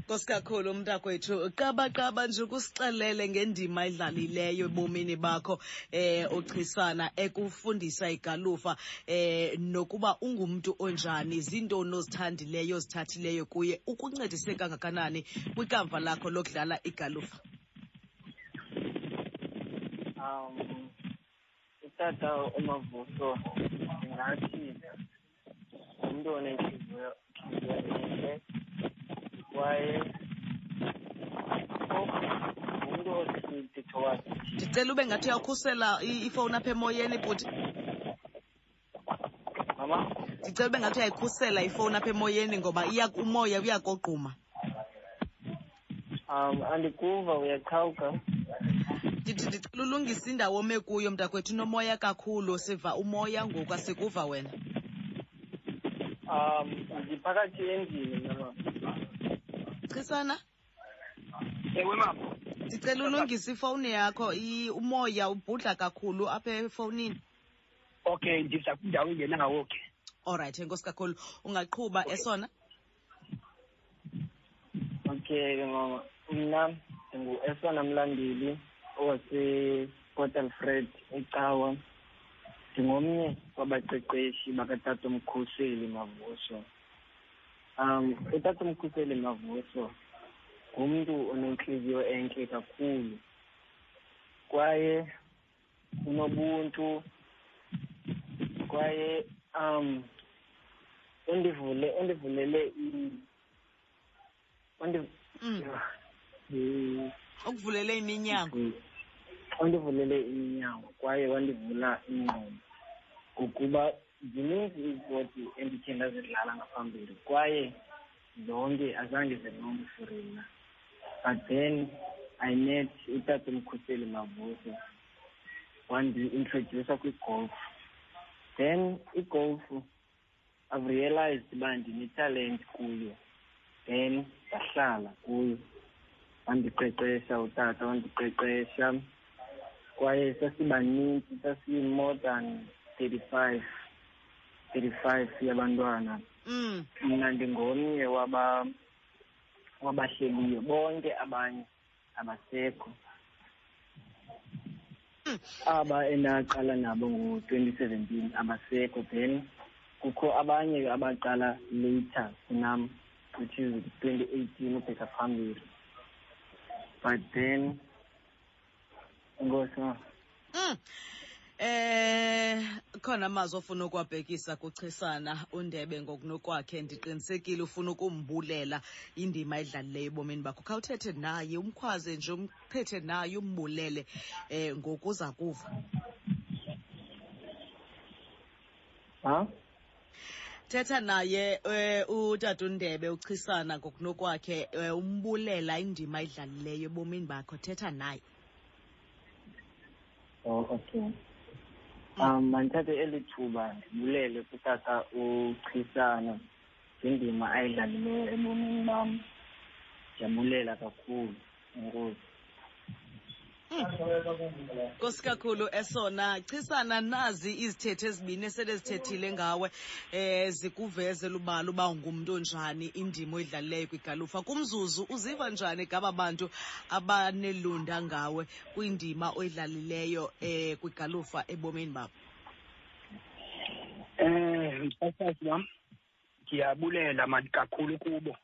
nkosi kakhulu umntakwethu qabaqaba nje ukusixelele ngendima edlalileyo ebomini bakho eh uchisana ekufundisa igalufa eh nokuba ungumntu onjani zintoni ozithandileyo ozithathileyo kuye ukuncedise kangakanani kwikamva lakho lokudlala igalufa? Um utata umavuso ndingathi ngumntu onentliziyo ntliziyo entle kwaye ngumntu oswiti wakhe. ndicela ube ngathi uyakhusela ifowuni apha emoyeni bhuti mama ndicela ube ngathi uyayikhusela ifowuni apha emoyeni ngoba iya umoya uyakogquma. um andikuva uyaqhawuka ndicela ulungise indawo ome kuyo mntakwethu unomoya kakhulu. Siva umoya ngoku asikuva wena. Um ndiphakathi endlini chisana? Ewe mama. Ndicela ulungise ifowuni yakho. Umoya ubhudla kakhulu apha efowunini. Okay ndiza kwindawo engenawo ke olright enkosi kakhulu. Ungaqhuba esona? Okay mama. Mna ndingu-esona mlandeli. Owaseport alfred ecawa ndingomnye wabaqeqeshi bakatata umkhuseli mavuso. Um utata umkhuseli mavuso ngumntu onentliziyo entle kakhulu kwaye unobuntu kwaye um undivule undivulele i undi- Mm. ukuvulele iminyango wandivulele iminyango kwaye wandivula ingqondo ngokuba zininzi izipoti endikhe ndazidlala ngaphambili kwaye zonke azange zilunge for but then i met utata mkhuseli mavuso wandi-introducer kwigolf. Then igolf i've realized uba ndinetalent kuyo. Then ndahlala kuyo wandiqeqesha utata wandiqeqesha kwaye sasibanintsi sasi-more than thirty-five thirty-five yabantwana Mm. mna ndingomnye waba wabahleliyo bonke abanye abasekho Mm. aba endaqala nabo ngo-twenty seventeen abasekho then kukho abanye abaqala later kunam which is twenty eighteen ubheka phambili but then enkosi ma Mm. Eh khona amazwi ofuna ukuwabhekisa kuchisana undebe ngokunokwakhe. Ndiqinisekile ufuna ukumbulela indima edlalileyo ebomini bakho. Khawuthethe naye umkhwaze nje umthethe naye umbulele eh ngokuza kuva ha? Thetha naye eh utata undebe uchisana ngokunokwakhe eh, umbulela indima edlalileyo ebomini bakho. Thetha naye. Oh okay. Um mandithathe eli thuba ndibulele kutata uchisana ngendima ayidlalileyo ebomini bam ndiyabulela kakhulu enkosi Nkosi kakhulu esona chisana nazi izithethe ezibini esele zithethile ngawe eh zikuveze lubala uba ngumntu onjani indima oyidlalileyo kwigalufa kumzuzu uziva njani ngaba bantu abanelunda ngawe kwindima oyidlalileyo eh kwigalufa ebomini babo um msasazi wam ndiyabulela mani kakhulu kubo.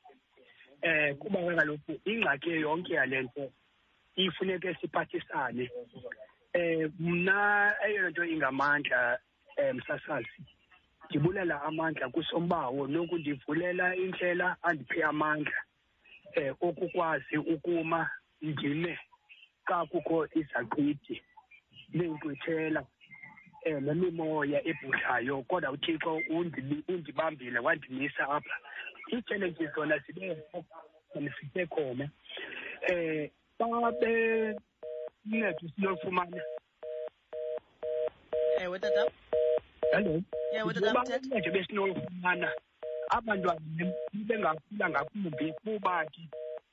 um kuba kaloku ingxaki yonke yale nto ifuneke siphathisane. Eh mna eyona nto ingamandla eh msasazi ndibulela amandla kusombawo nokundivulela indlela andiphe amandla eh okukwazi ukuma ndime xa kukho izaqhithi neenkqwithela eh nemimoya ebhudlayo. Kodwa uthixo undibambile wandimisa apha. Ii-challenges zona zibe zifike khona. Eh babe uncedo sinolufumana ewe tata hello? Ewe, tata, mthetho. abantwana bengakhula ngakumbi kuba ke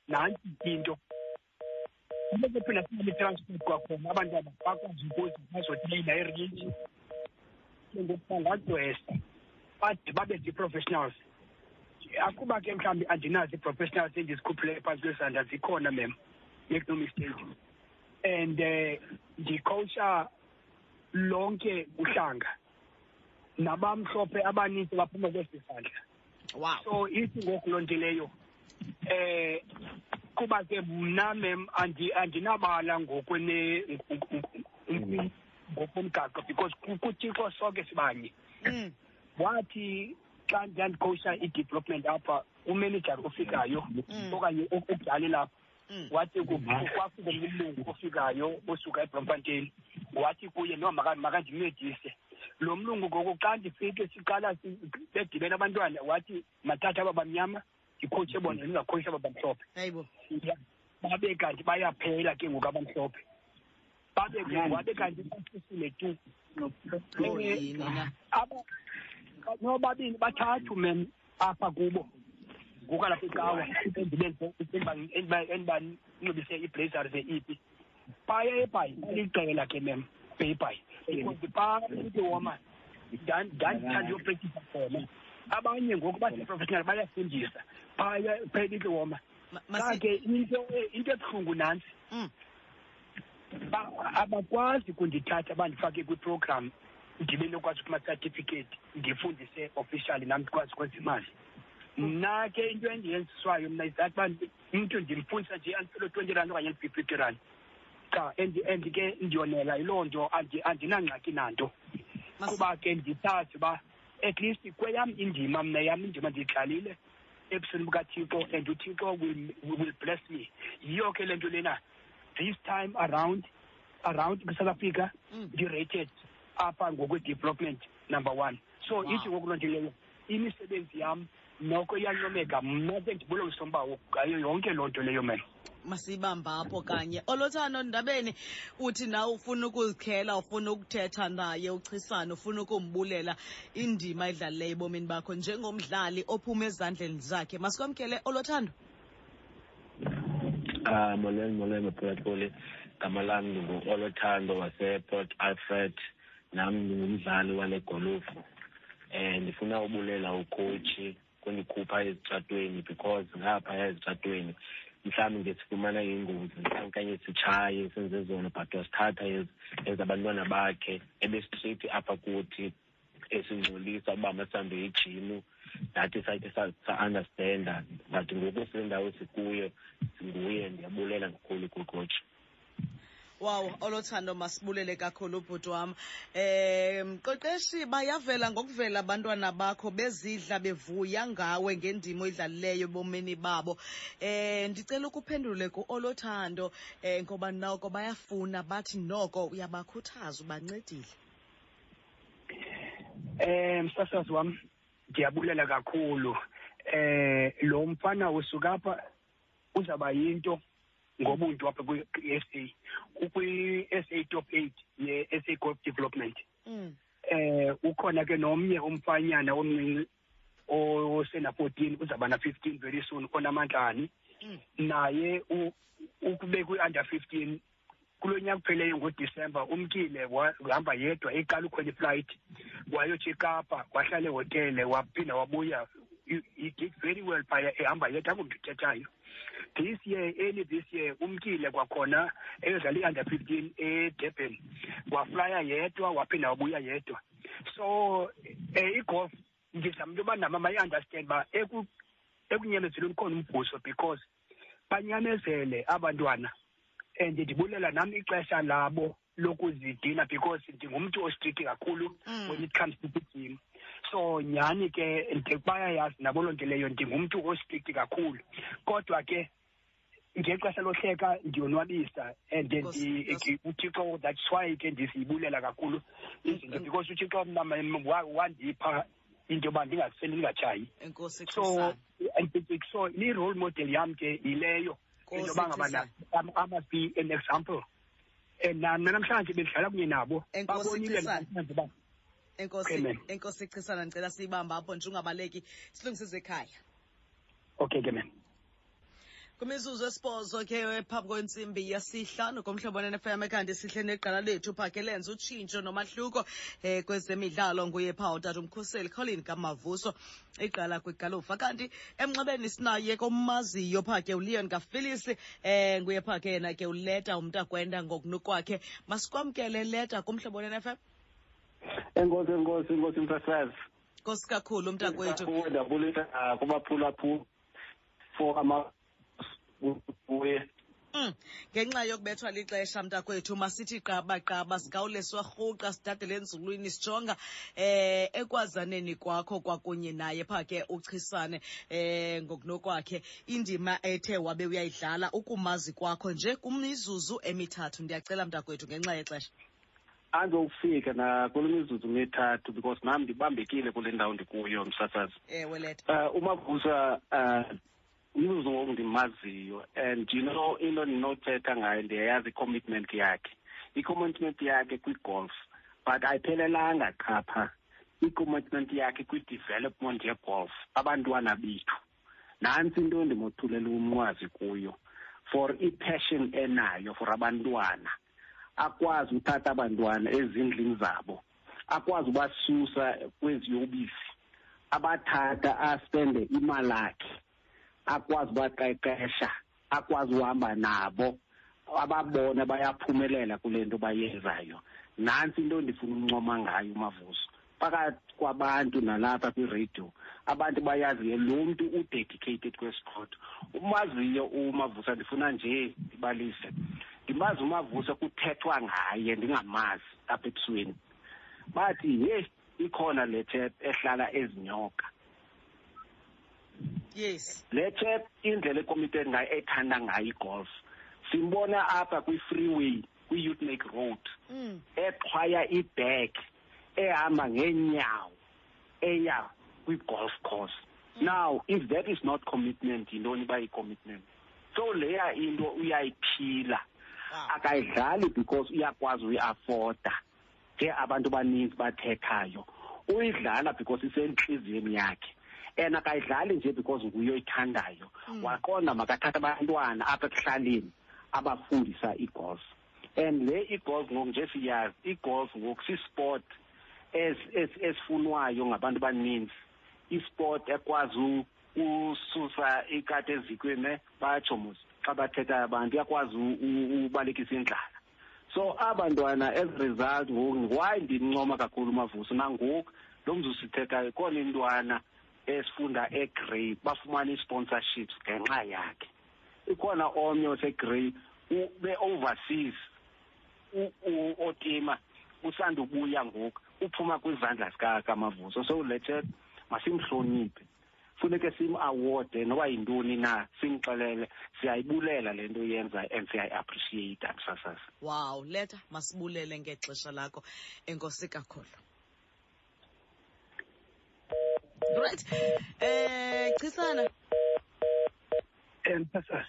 nantsi into. Bephinda singabe transport kwakhona abantwana bakwazi ukuze bazothenga irinji ngoku bangagcwesa bade babe zii-professionals. Akuba ke mhlawumbi andinazo ii-professionals endizikhuphileyo phantsi kwezandla zikhona mem make no mistake and um ndikhowusha lonke uhlanga nabamhlophe abaninzi baphuma kwesi sandla wow so ithi ngoku loo nto leyo eh kuba ke mna mem andi- andinabala ngokwene ngokomgaqo because ku- kuthixo sonke sibanye mm. wathi xa ndandikhowusha i-development apha umanejari ofikayo Mm. okanye okudala lapha. Wathi ku- kwafika omnye umlungu ofikayo osuka ebromfontein wathi kuye no maka- makandincedise lo mlungu ngoku xa ndifike siqala si- bedibene abantwana wathi mathatha aba bamnyama ndikhowutshe bona ndingakhowushi aba bamhlophe hayibo Ya, babe kanti bayaphela ke ngoku abamhlophe babe ke wabe kanti basisile tu. Oh, yini na aba nobabini bathathu mem apha kubo. Ngokwalapha ecawa endibanxibise iiblazer ze-ipi phaya ebhayi baliqela ke mem beyibhayi because phaa ikiwoma ndandithanda uyoprektisa khona abanye ngoku baseprofessional bayafundisa. Phaya phela ikiwoma Ma- xa masi- ke into into ebuhlungu nantsi Mm. ba- abakwazi kundithatha bandifake kwiprogram ndibe nokwazi kuma-certificate ndifundise officially nam ndikwazi ukwenza imali. Mna ke into endiyenziswayo mna izathi uba umntu ndimfundisa nje andifelo twenty rand okanye fifty rand. Cha and and ke ndiyonela yiloo nto andi- andinangxaki nanto. Mas- kuba ke ndisazi uba at least kweyam indima mna yam indima ndiyidlalile ebusweni bukathixo and uthixo will, will bless me. Yiyo ke le nto lena. This time around around kwi-south africa Mm. ndi-rated apha ngokwe-development number one. So Wow. ithi ngoku loo nto leyo imisebenzi yam noko iyancomeka mna ke umbawo ngayo yonke loo nto leyo mena. Masiyibamba apho kanye. Olothando ndabeni uthi nawe ufuna ukuzikhela ufuna ukuthetha naye uchisane ufuna ukumbulela indima edlalileyo ebomini bakho njengomdlali ophuma ezandleni zakhe. Masikwamkele olothando Ah, molweni molweni maphulaphuli gama lam ndingu-olothando waseport alfred nam ndingumdlali wale golufu. Um ndifuna ubulela ukhotshi kundikhupha ezitratweni because ngaphaya ezitratweni mhlawumbi ngesifumana ingozi mhlawumbi okanye sitshaye senze zona but wasithatha as as abantwana bakhe ebestraight apha kuthi esingcolisa uba masihambe ijimu nathi sakhe sa- sa-understanda but ngoku sile ndawo sikuyo singuye ndiyabulela kakhulu kukhotshi wow olothando masibulele kakhulu ubhuti wam eh mqeqeshi bayavela ngokuvela abantwana bakho bezidla bevuya ngawe ngendima oyidlalileyo ebomini babo. Eh ndicela ukuphendule ku-olothando eh ngoba noko bayafuna bathi noko uyabakhuthaza ubancedile. Eh msasazi wami ndiyabulela kakhulu. Eh lo mfana usuka apha uzaba yinto ngobuntu apha kwi-SA ukwi-SA top 8 ye-SA Golf Development mm. eh ukhona ke nomnye umfanyana omncinci osena 14 uzaba na 15 very soon onamantlani Mm. naye u- ukube kwi-under 15 kulo nyaka kupheleyo ngodisemba umkile wa- wahamba yedwa eqala ukhwela iflight wayotsho ekapa wahlala ehotele waphinda wabuya he he did very well phaya ehamba yedwa angumntu uthethayo this year early this year umkile kwakhona eyodlala i-under 15 edurban. Waflya yedwa waphinda wabuya yedwa. So um igolf ndizama into yoba nama mayi-understand uba eku- ekunyamezelweni khona umvuso because banyamezele abantwana and ndibulela nam ixesha labo lokuzidina because ndingumntu ostricti kakhulu Mm. when it comes to the gym. So nyhani ke ndi- bayayazi nabo loo nto leyo ndingumntu ostricti kakhulu kodwa ke ngexesha lohleka ndiyonwabisa and Nkosi, ndi- Nkosi. uthixo that's why ke ndizibulela kakhulu izinto Mm. because uthixo mna wa- wandipha into yoba ndingaseli ndingatshayi enkosi so Chisana. and it- so i-role model yam ke yileyo Nkosi into yoba ngaba Chisana. na- I must be an example and na- namhlanje bendidlala kunye nabo Enkosi babonile Chisana. namhlanje uba enkosi enkosi chisana ndicela siyibamba apho nje ungabaleki silungisize ekhaya. Okay ke man kwimizuzu esibhozo ke phambi kwentsimbi yasihlanu komhlobo ne-fm kanti sihle neqala lethu phakhe lenza utshintsho nomahluko um kwezemidlalo nguye pha utata umkhuseli colin kamavuso iqala kwigalufa. Kanti emnxebeni sinaye komaziyo phaa ke uleon kafilisi um nguye phaa ke yena ke uleta umntakwenda ngokunokwakhe. Masikwamkele leta kumhlobo ne-fm enkosi enkosi enkosi msasazi nkosi kakhulu ah, kubaphulaphula for amakuye Mm. ngenxa yokubethwa lixesha mntakwethu masithi qabaqaba sigawule siwarhuqa sidadele enzulwini sijonga eh ekwazaneni kwakho kwakunye naye phaa ke uchisane eh ngokunokwakhe. Indima ethe wabe uyayidlala ukumazi kwakho nje kumizuzu emithathu. Ndiyacela mntakwethu ngenxa yexesha andizokufika nakule mizuzu mithathu because nam ndibambekile kule ndawo ndikuyo msasazi. Ewe leta uh, umavusa uh, umzuzu ngoku ndimaziyo and you know into ndinothetha ngayo ndiyayazi i-commitment yakhe. I-commitment yakhe kwi-golf but ayiphelelanga qha pha. I-commitment yakhe kwi-development yegolf abantwana bethu. Nantsi into endimothulela umnqwazi kuyo for i-passion enayo for abantwana akwazi uthatha abantwana ezindlini zabo akwazi ubasusa kweziyobisi abathatha aspende imali yakhe akwazi ubaqeqesha akwazi uhamba nabo ababona bayaphumelela kule nto bayenzayo. Nantsi into endifuna ukuncoma ngayo umavuso phakathi kwabantu nalapha kwiradio abantu bayaziyo lo mntu udedicated kwesport umaziyo umavusa ndifuna nje ndibalise. Ndimazi umavusa kuthethwa ngaye ndingamazi apha ebusweni bathi ye ikhona le chap ehlala ezinyoka. Yes. Le chap indlela ekomite ngayo ethanda ngayo igolf. Simbona apha kwi-freeway kwi-youth make road mm. exhwaya ibag ehamba ngeenyawo eya kwi-golf course. Now if that is not commitment yintoni uba yi-commitment so leya into uyayiphila. wow. Akayidlali because uyakwazi uyiafoda ke abantu baninzi bathethayo. Uyidlala because isentliziyweni yakhe. And akayidlali nje because nguyo oyithandayo. Mm. waqonda makathatha abantwana apha ekuhlaleni abafundisa igolf. And le igolf ngoku nje siyazi igolf ngoku sisport es- es- esifunwayo ngabantu abaninzi isport ekwazi ususa ikati ezikweni ne batsho mos xa bathetha abantu uyakwazi u- u- ubalekisa indlala. So abantwana as a result ngoku why ndimncoma kakhulu umavuso? Nangoku lo mzuzu sithethayo khona intwana esifunda egrey bafumana ii-sponsorships ngenxa yakhe. Ikhona omnye osegrey u- be-overseas u- u- otima usandubuya ngoku uphuma kwizandla zika- kamavuso. So lethe masimhloniphe. Funeke sim-awode noba yintoni na simxelele siyayibulela le nto yenza and siyayiappreciate akusasasa wow letha masibulele ngexesha lakho enkosi kakhulu. Right eh chisana. Emphasis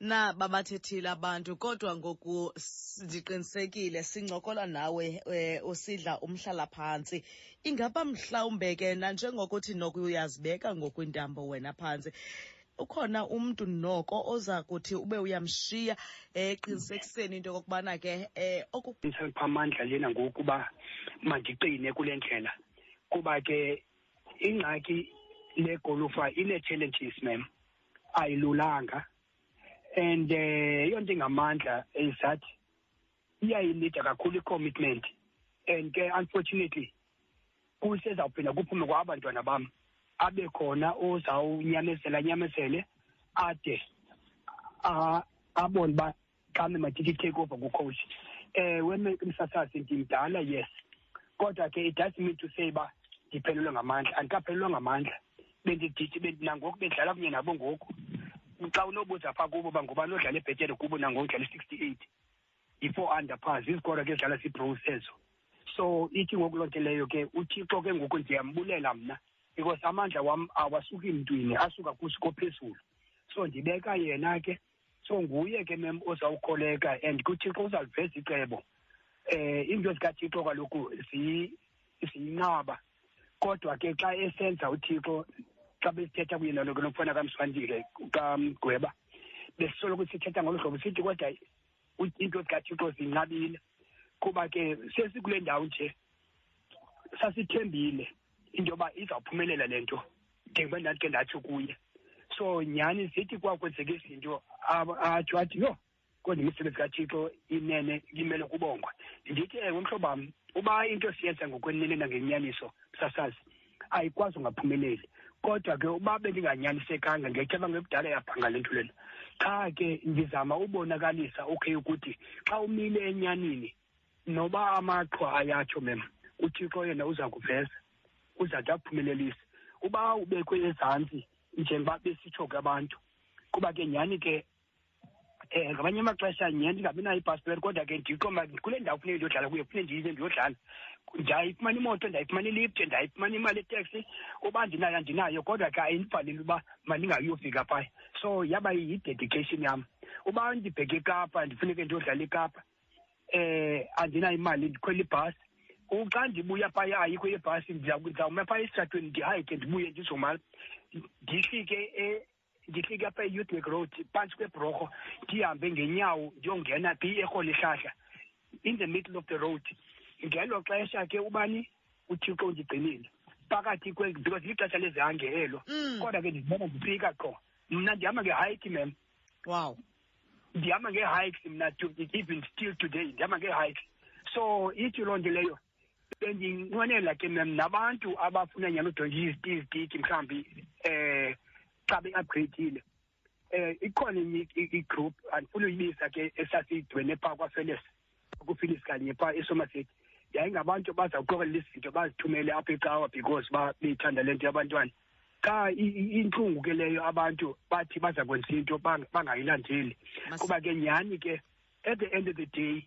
na babathethile abantu kodwa ngoku ndiqinisekile sincokola nawe um usidla umhlala phantsi ingaba mhlawumbe ke nanjengokuthi nokuyazibeka ngokwintambo wena phantsi ukhona umntu noko oza kuthi ube uyamshiya eh, eqinisekiseni into yokokubana ke um oku amandla lena ngokuba mandiqine kule ndlela. Kuba ke ingxaki legolufa ine-challenges mem ayilulanga and eh yonto ingamandla ezathi iyayilida kakhulu i-commitment. And ke unfortunately kusezawuphinda kuphume kwa abantwana bam. Abe khona ozawunyamezela nyamezele ade a- abone uba xa madithi take over kucoach. Ewe me- msasazi ndimdala yes. Kodwa ke it doesn't mean to say uba ndiphelelwe ngamandla andikaphelelwa ngamandla. Bendidithi bendi- nangoku bendidlala kunye nabo ngoku. Xa unobuza phaa kubo uba ngubani odlala ebhetele kubo nangoku udlala i-sixty eight yi-four under par zizikolo ke ezidlala zii-bros ezo. So ithi ngoku loo nto leyo ke uthixo ke ngoku ndiyambulela mna because amandla wam awasuki mntwini asuka kusiko phezulu. So ndibeka yena ke so nguye ke mem ozawukholeka and kuthixo uzaliveza icebo. Eh into zikathixo kaloku zi- ziyinqaba. Kodwa ke xa esenza uthixo xa besithetha kunye nalo nokufana kamswandile kamgweba. Besisoloko sithetha ngolu hlobo sithi kodwa u- into zikathixo zinqabile kuba ke sesikule ndawo nje sasithembile into yoba izawuphumelela le nto njengoba ndandike ndatsho kuye. So nyhani zithi kwakwenzeka izinto aba- atsho athi yho kodwa imisebenzi kathixo inene imele kubongwa. Ndithi ewe mhlobam uba into siyenza ngokwenene nangenyaniso msasazi ayikwazi ungaphumeleli. Kodwa ke uba bendinganyanisekanga ngetheba ngekudala yabhanga le nto lena. Qha ke ndizama ubonakalisa okay ukuthi xa umile enyanini noba amaqhwa ayatsho mem uthixo yena uza kuveza uzathi aphumelelise uba ubekwe ezantsi njengoba besitsho ke abantu kuba ke nyhani ke um ngamanye amaxesha nye ndingabi nayo ipasipoti kodwa ke ndiqoma kule ndawo funeke ndiyodlala kuyo funeke ndiyize ndiyodlala. Ndiyayifumana imoto ndiyayifumana ilift ndiyayifumana imali eteksi uba ndinayo andinayo kodwa ke ayindifanele uba mandingayofika phaya so yaba yi-dedication yam. Uba ndibheke ekapa ndifuneke ndiyodlala ekapa eh andinayo imali ndikhwela ibhasi. Xa ndibuya phaya ayikho ibhasi ndiza- ndizawuma phaya esitratweni ndihayike ndibuye ndizomala. Ndihlike e- ndihlike apha e-youthwork road phantsi kwebhrorho ndihambe ngenyawo ndiyongena phi erholihlahla in the middle of the road. Ngelo xesha ke ubani? Uthixo undigcinile phakathi kwe because lixesha lezihange elo. Mm. kodwa ke ndizibona ndifika qho. Mna ndihamba ngehayiki mem wow. Ndihamba ngee-hikes mna to even still today ndihamba ngee-hikes so ithi loo nto leyo bendinqwenela ke mem nabantu abafuna nyani udontsha izitiki mhlawumbi um xa be-upgradeile um ikhona enye i- igroup andifuni uyibisa ke esasiyidwene phaa kwafeles kufilis kanye phaa esomerset yayingabantu bazawuqokelela izinto bazithumele apha ecawa because ba beyithanda le nto yabantwana. Xa i- i- intlungu ke leyo abantu bathi baza kwenza into bang- bangayilandeli. Mas- kuba ke nyhani ke at the end of the day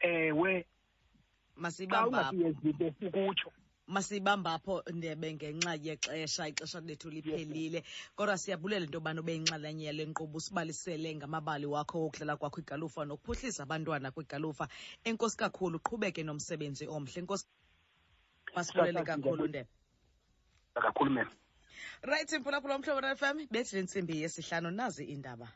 ewe xa masibamba. Apho ungasiyenzi into ukutsho. Masibamba apho ndebe ngenxa yexesha ixesha lethu liphelile. Kodwa siyabulela into yobana ube yinxalenye yale nkqubo usibalisele ngamabali wakho wokudlala kwakho igalufa nokuphuhlisa abantwana kwigalufa. Enkosi kakhulu qhubeke nomsebenzi omhle. Enkosi masibulele kakhulu ndebe. Kakhulu mem right mphulaphula omhlobo f m bethi le ntsimbi yesihlanu nazi iindaba